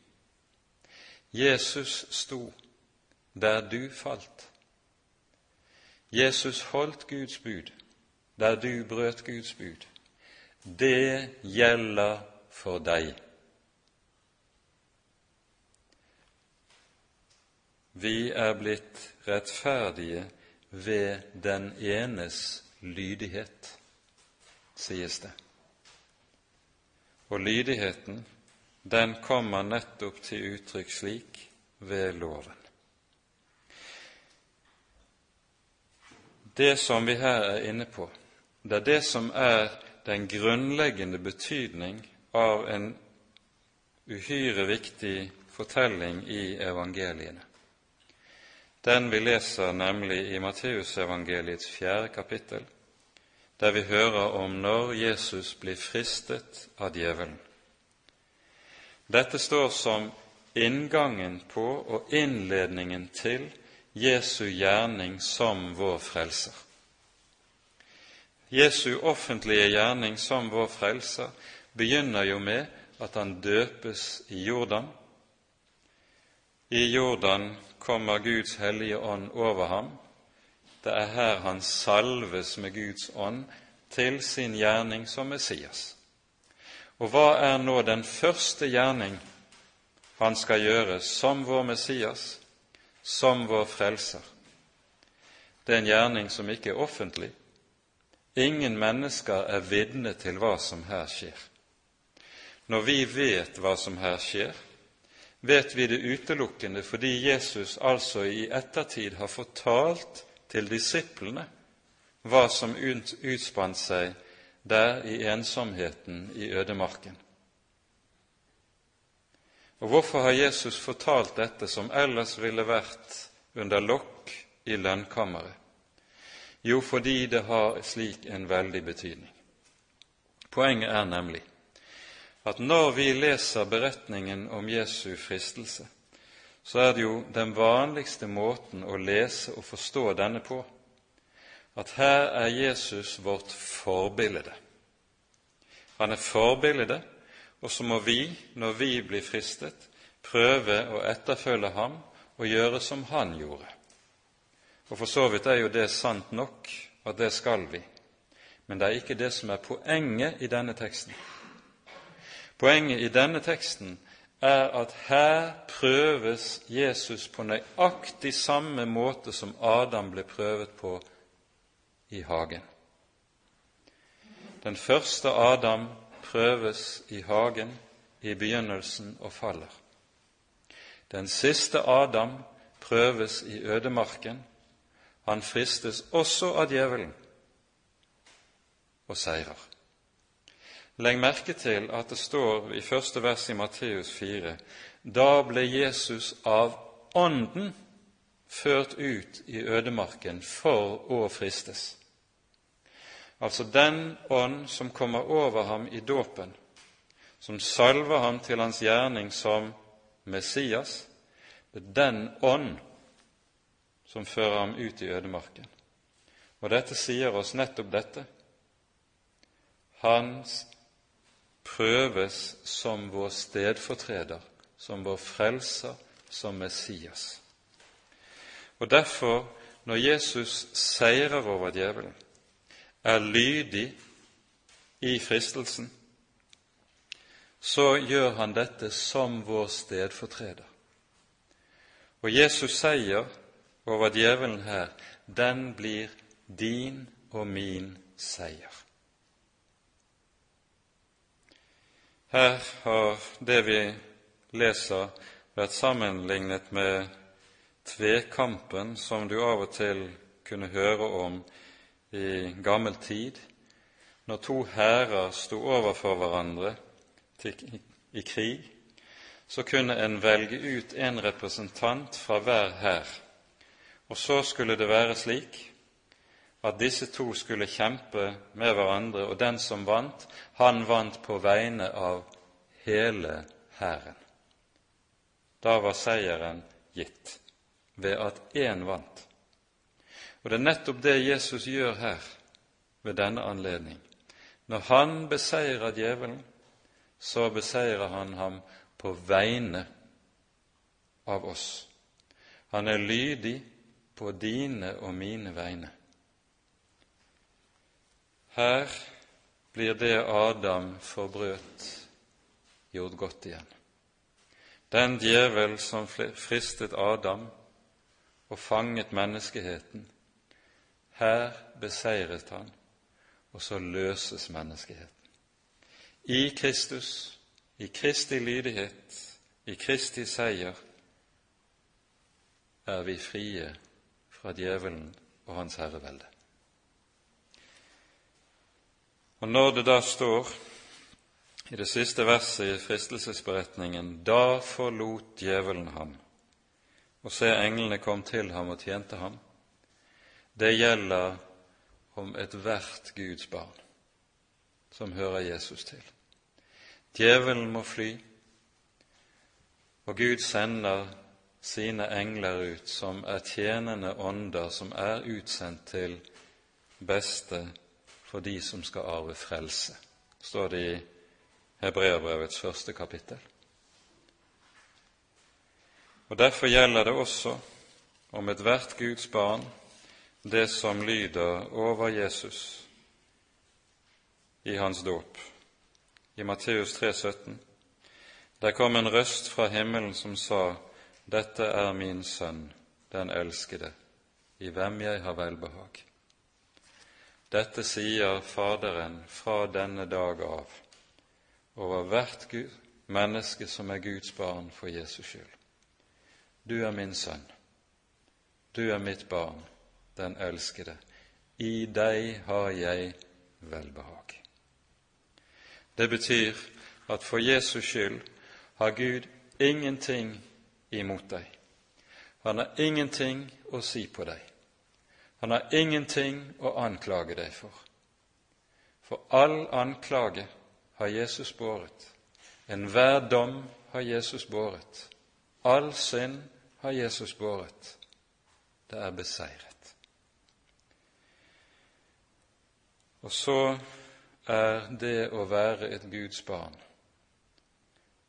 Jesus sto der du falt. Jesus holdt Guds bud der du brøt Guds bud. Det gjelder for deg. Vi er blitt rettferdige ved den enes lydighet, sies det. Og lydigheten, den kommer nettopp til uttrykk slik ved loven. Det som vi her er inne på, det er det som er den grunnleggende betydning av en uhyre viktig fortelling i evangeliene den vi leser nemlig i Matteusevangeliets fjerde kapittel, der vi hører om når Jesus blir fristet av djevelen. Dette står som inngangen på og innledningen til Jesu gjerning som vår frelser. Jesu offentlige gjerning som vår frelser begynner jo med at han døpes i Jordan. I Jordan kommer Guds hellige ånd over ham. Det er her han salves med Guds ånd til sin gjerning som Messias. Og hva er nå den første gjerning han skal gjøre som vår Messias, som vår frelser? Det er en gjerning som ikke er offentlig. Ingen mennesker er vitne til hva som her skjer. Når vi vet hva som her skjer, vet vi det utelukkende fordi Jesus altså i ettertid har fortalt til disiplene hva som utspant seg der i ensomheten i ødemarken. Og hvorfor har Jesus fortalt dette som ellers ville vært under lokk i lønnkammeret? Jo, fordi det har slik en veldig betydning. Poenget er nemlig at når vi leser beretningen om Jesu fristelse, så er det jo den vanligste måten å lese og forstå denne på at her er Jesus vårt forbilde. Han er forbilde, og så må vi, når vi blir fristet, prøve å etterfølge ham og gjøre som han gjorde. Og For så vidt er jo det sant nok at det skal vi, men det er ikke det som er poenget i denne teksten. Poenget i denne teksten er at her prøves Jesus på nøyaktig samme måte som Adam ble prøvet på i hagen. Den første Adam prøves i hagen i begynnelsen og faller. Den siste Adam prøves i ødemarken. Han fristes også av djevelen og seirer. Legg merke til at det står i første vers i Matteus 4.: Da ble Jesus av Ånden ført ut i ødemarken for å fristes. Altså den ånd som kommer over ham i dåpen, som salver ham til hans gjerning som Messias, det er den ånd som fører ham ut i ødemarken. Og dette sier oss nettopp dette. Han prøves som vår stedfortreder, som vår frelser, som Messias. Og derfor, når Jesus seirer over djevelen, er lydig i fristelsen, så gjør han dette som vår stedfortreder. Og Jesus seier over djevelen her, den blir din og min seier. Her har det vi leser, vært sammenlignet med tvekampen som du av og til kunne høre om i gammel tid, når to hærer sto overfor hverandre i krig, så kunne en velge ut en representant fra hver hær, og så skulle det være slik at disse to skulle kjempe med hverandre, og den som vant, han vant på vegne av hele hæren. Da var seieren gitt ved at én vant. Og det er nettopp det Jesus gjør her ved denne anledning. Når han beseirer djevelen, så beseirer han ham på vegne av oss. Han er lydig på dine og mine vegne. Her blir det Adam forbrøt, gjort godt igjen. Den djevel som fristet Adam og fanget menneskeheten, her beseiret han, og så løses menneskeheten. I Kristus, i Kristi lydighet, i Kristi seier, er vi frie fra djevelen og hans herrevelde. Og når det da står i det siste verset i fristelsesberetningen da forlot djevelen ham, og se englene kom til ham og tjente ham, det gjelder om ethvert Guds barn som hører Jesus til. Djevelen må fly, og Gud sender sine engler ut, som er tjenende ånder, som er utsendt til beste for de som skal arve frelse, står det i Hebreabrevets første kapittel. Og Derfor gjelder det også om ethvert Guds barn det som lyder over Jesus i hans dåp. I Matteus 3, 17. Der kom en røst fra himmelen som sa, Dette er min sønn, den elskede, i hvem jeg har velbehag. Dette sier Faderen fra denne dag av over hvert Gud, menneske som er Guds barn for Jesus skyld. Du er min sønn, du er mitt barn, den elskede. I deg har jeg velbehag. Det betyr at for Jesus skyld har Gud ingenting imot deg. Han har ingenting å si på deg. Han har ingenting å anklage deg for. For all anklage har Jesus båret. Enhver dom har Jesus båret. All synd har Jesus båret. Det er beseiret. Og så er det å være et Guds barn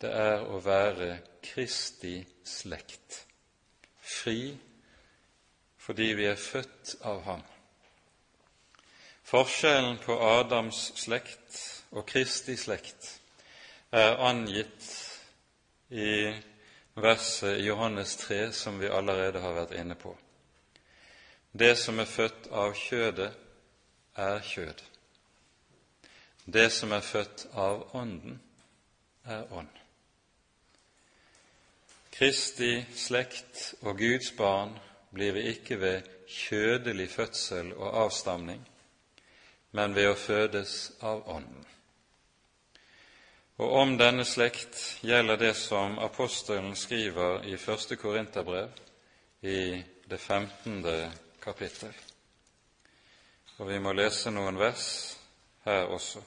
det er å være Kristi slekt, fri fordi vi er født av Ham. Forskjellen på Adams slekt og Kristi slekt er angitt i verset i Johannes 3 som vi allerede har vært inne på. Det som er født av kjødet, er kjød. Det som er født av Ånden, er ånd. Kristi slekt og Guds barn blir vi ikke ved kjødelig fødsel og avstamning, men ved å fødes av Ånden. Og om denne slekt gjelder det som apostelen skriver i første Korinterbrev, i det femtende kapittel. Og vi må lese noen vers her også.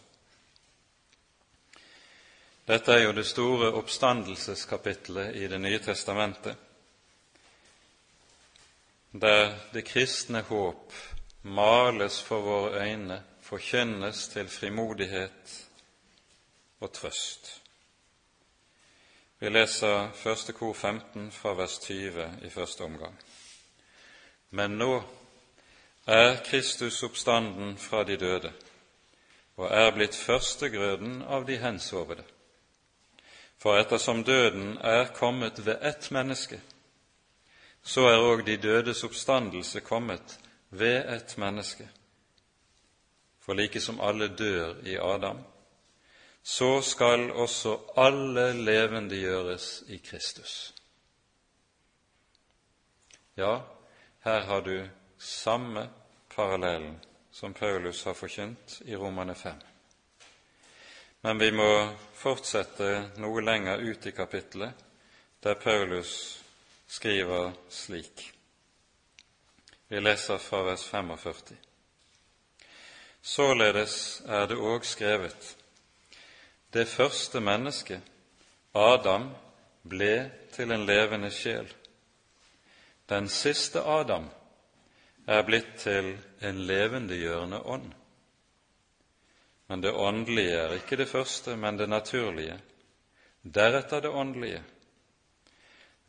Dette er jo det store oppstandelseskapitlet i Det nye testamentet, der det kristne håp males for våre øyne, forkynnes til frimodighet og trøst. Vi leser første kor 15 fra vers 20 i første omgang. Men nå er Kristus oppstanden fra de døde og er blitt førstegrøden av de hensovede. For ettersom døden er kommet ved ett menneske, så er òg de dødes oppstandelse kommet ved ett menneske. For like som alle dør i Adam, så skal også alle levendegjøres i Kristus. Ja, her har du samme parallellen som Paulus har forkynt i Romane 5. Men vi må fortsette noe lenger ut i kapittelet, der Paulus skriver slik. Vi leser fra vers 45. Således er det òg skrevet:" Det første mennesket, Adam, ble til en levende sjel. Den siste Adam er blitt til en levendegjørende ånd. Men det åndelige er ikke det første, men det naturlige. Deretter det åndelige.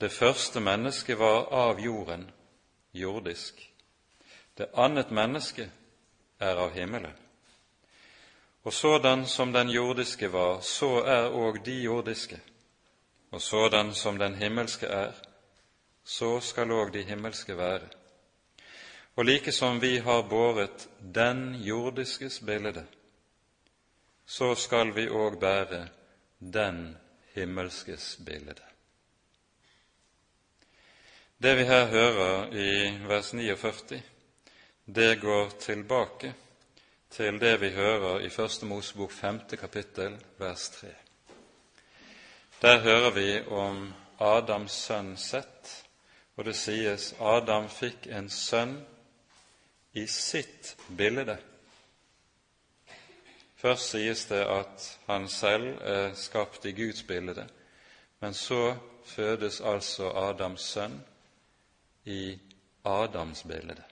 Det første mennesket var av jorden, jordisk. Det annet menneske er av himmelen. Og sådan som den jordiske var, så er òg de jordiske. Og sådan som den himmelske er, så skal òg de himmelske være. Og like som vi har båret den jordiskes bilde, så skal vi òg bære den himmelskes bilde. Det vi her hører i vers 49, det går tilbake til det vi hører i Første Mosebok femte kapittel, vers tre. Der hører vi om Adams sønn Sett, og det sies Adam fikk en sønn i sitt bilde. Først sies det at han selv er skapt i Guds bilde, men så fødes altså Adams sønn i Adams bilde.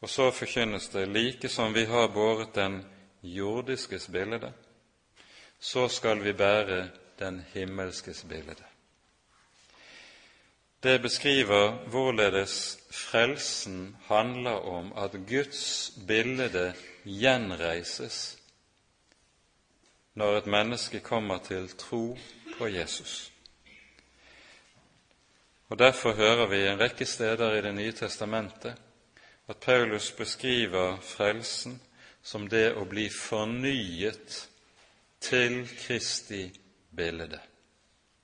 Og så forkynnes det like som vi har båret den jordiskes bilde, så skal vi bære den himmelskes bilde. Det beskriver hvorledes frelsen handler om at Guds bilde gjenreises når et menneske kommer til tro på Jesus. Og Derfor hører vi en rekke steder i Det nye testamentet at Paulus beskriver frelsen som det å bli fornyet til Kristi bilde.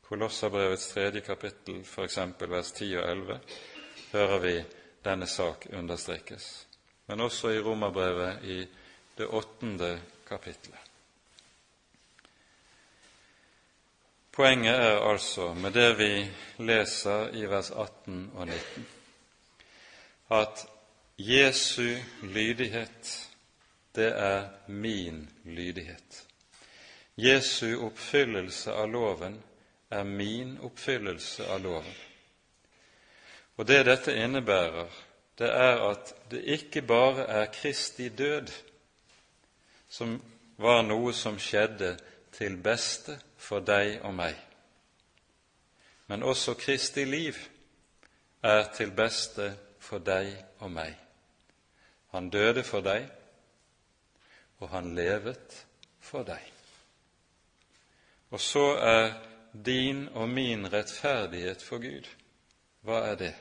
Kolosserbrevets tredje kapittel, f.eks. vers 10 og 11, hører vi denne sak understrekes, men også i Romerbrevet i det åttende kapittelet. Poenget er altså, med det vi leser i vers 18 og 19, at Jesu lydighet, det er min lydighet. Jesu oppfyllelse av loven er min oppfyllelse av loven. Og det dette innebærer, det er at det ikke bare er Kristi død som var noe som skjedde til beste for deg og meg, men også Kristi liv er til beste for deg og meg. Han døde for deg, og han levet for deg. Og så er din og min rettferdighet for Gud, hva er det?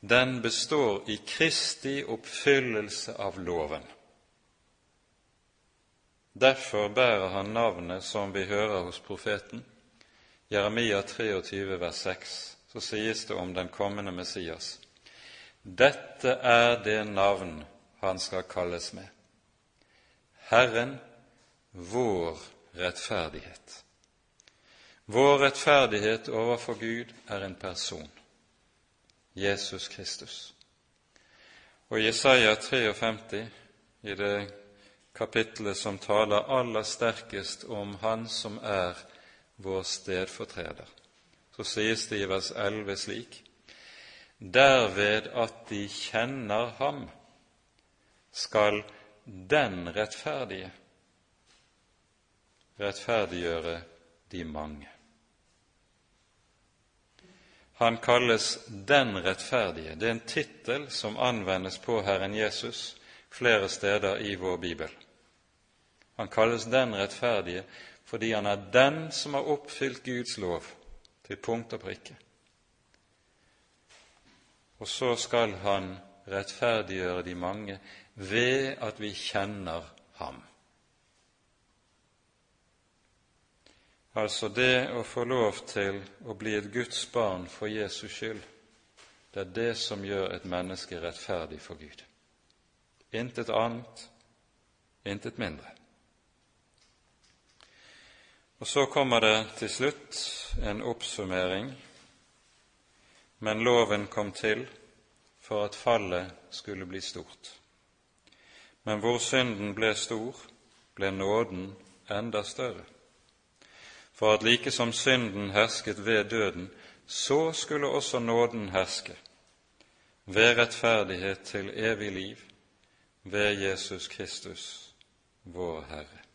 Den består i Kristi oppfyllelse av loven. Derfor bærer han navnet som vi hører hos profeten. Jeremia 23, vers 6, så sies det om den kommende Messias. Dette er det navn han skal kalles med. Herren, vår rettferdighet. Vår rettferdighet overfor Gud er en person, Jesus Kristus. Og Jesaja 53, i det kapittelet som taler aller sterkest om Han som er vår stedfortreder, så sies det i vers 11 slik:" Derved at de kjenner Ham, skal den rettferdige rettferdiggjøre de mange. Han kalles Den rettferdige. Det er en tittel som anvendes på Herren Jesus flere steder i vår bibel. Han kalles Den rettferdige fordi han er den som har oppfylt Guds lov til punkt og prikke. Og så skal han rettferdiggjøre de mange ved at vi kjenner ham. Altså det å få lov til å bli et Guds barn for Jesus skyld, det er det som gjør et menneske rettferdig for Gud. Intet annet, intet mindre. Og så kommer det til slutt en oppsummering. Men loven kom til for at fallet skulle bli stort. Men hvor synden ble stor, ble nåden enda større for at like som synden hersket ved døden, så skulle også nåden herske, ved rettferdighet til evig liv, ved Jesus Kristus, vår Herre.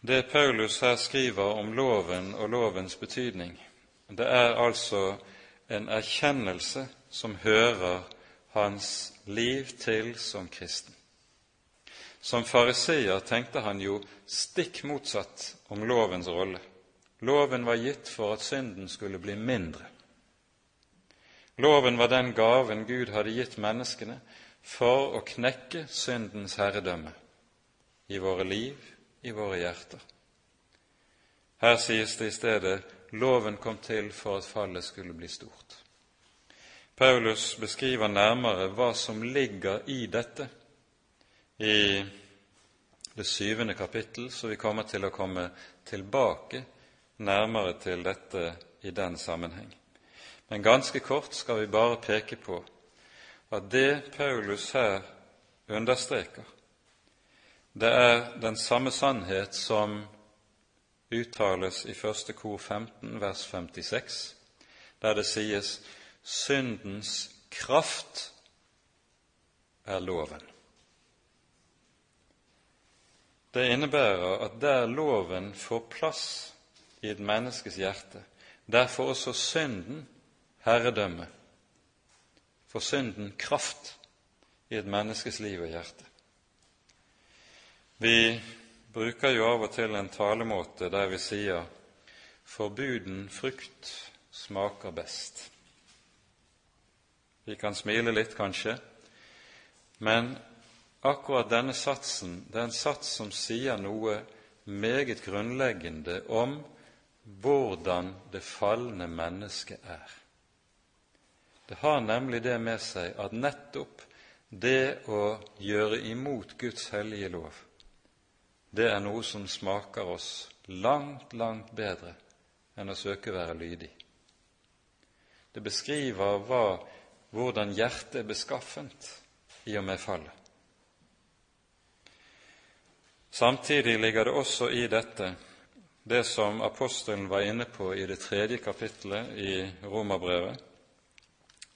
Det Paulus her skriver om loven og lovens betydning, det er altså en erkjennelse som hører hans liv til som kristen. Som fariseer tenkte han jo stikk motsatt om lovens rolle. Loven var gitt for at synden skulle bli mindre. Loven var den gaven Gud hadde gitt menneskene for å knekke syndens herredømme i våre liv, i våre hjerter. Her sies det i stedet loven kom til for at fallet skulle bli stort. Paulus beskriver nærmere hva som ligger i dette i det syvende kapittel, så vi kommer til å komme tilbake nærmere til dette i den sammenheng. Men ganske kort skal vi bare peke på at det Paulus her understreker, det er den samme sannhet som uttales i første kor 15, vers 56, der det sies syndens kraft er loven. Det innebærer at der loven får plass i et menneskes hjerte, der får også synden herredømme, får synden kraft i et menneskes liv og hjerte. Vi bruker jo av og til en talemåte der vi sier 'forbuden frukt smaker best'. Vi kan smile litt, kanskje, men akkurat denne satsen det er en sats som sier noe meget grunnleggende om hvordan det falne mennesket er. Det har nemlig det med seg at nettopp det å gjøre imot Guds hellige lov, det er noe som smaker oss langt, langt bedre enn å søke å være lydig. Det beskriver hva, hvordan hjertet er beskaffent i og med fallet. Samtidig ligger det også i dette det som apostelen var inne på i det tredje kapittelet i Romerbrevet,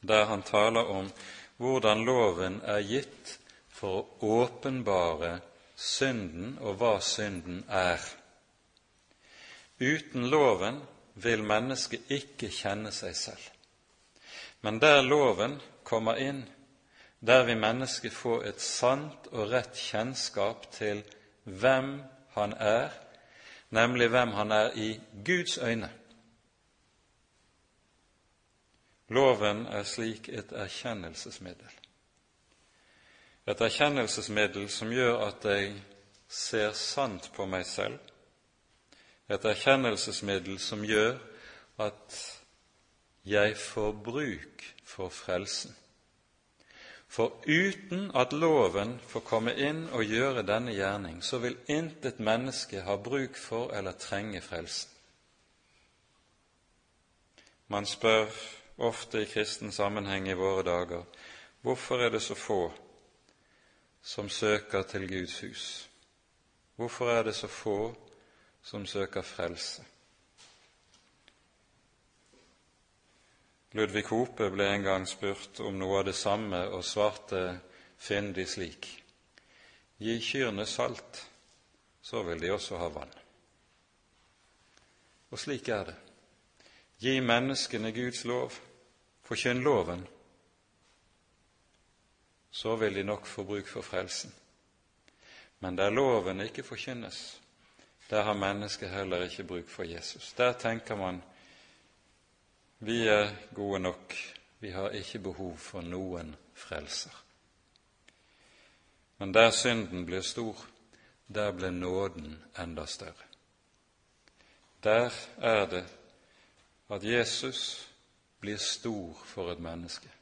der han taler om hvordan loven er gitt for å åpenbare synden og hva synden er. Uten loven vil mennesket ikke kjenne seg selv. Men der loven kommer inn, der vil mennesket få et sant og rett kjennskap til hvem han er, nemlig hvem han er i Guds øyne. Loven er slik et erkjennelsesmiddel. Et erkjennelsesmiddel som gjør at jeg ser sant på meg selv. Et erkjennelsesmiddel som gjør at jeg får bruk for frelsen. For uten at loven får komme inn og gjøre denne gjerning, så vil intet menneske ha bruk for eller trenge frelsen. Man spør ofte i kristen sammenheng i våre dager hvorfor er det så få som søker til Guds hus? Hvorfor er det så få som søker frelse? Ludvig Hope ble en gang spurt om noe av det samme og svarte fyndig slik.: Gi kyrne salt, så vil de også ha vann. Og slik er det. Gi menneskene Guds lov, forkynn loven, så vil de nok få bruk for frelsen. Men der loven ikke forkynnes, der har mennesket heller ikke bruk for Jesus. Der tenker man vi er gode nok, vi har ikke behov for noen frelser. Men der synden blir stor, der blir nåden enda større. Der er det at Jesus blir stor for et menneske.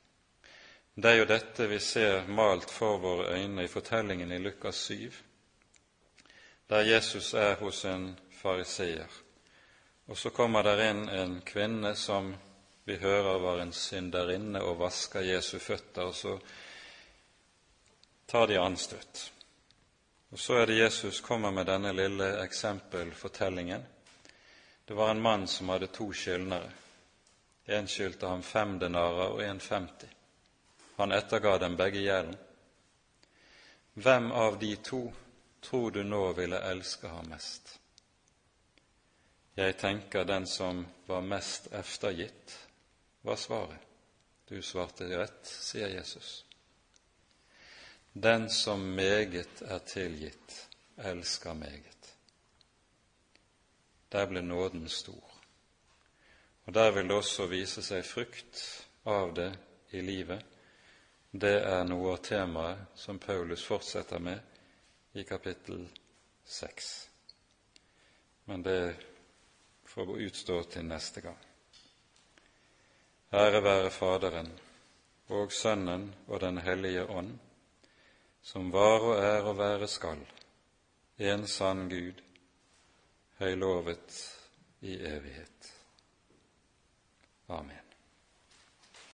Det er jo dette vi ser malt for våre øyne i fortellingen i Lukas 7, der Jesus er hos en fariseer. Og så kommer der inn en kvinne som vi hører var en synderinne og vasker Jesu føtter, og så tar de anstøt. Og Så er det Jesus kommer med denne lille eksempelfortellingen. Det var en mann som hadde to skyldnere. En skyldte ham fem denarer og en femti. Han etterga dem begge gjelden. Hvem av de to tror du nå ville elske ham mest? Jeg tenker den som var mest eftergitt, var svaret. Du svarte rett, sier Jesus. Den som meget er tilgitt, elsker meget. Der ble nåden stor. Og der vil det også vise seg frukt av det i livet. Det er noe av temaet som Paulus fortsetter med i kapittel 6. Men det får utstå til neste gang. Ære være Faderen og Sønnen og Den hellige ånd, som var og er og være skal, en sann Gud, høylovet i evighet. Amen.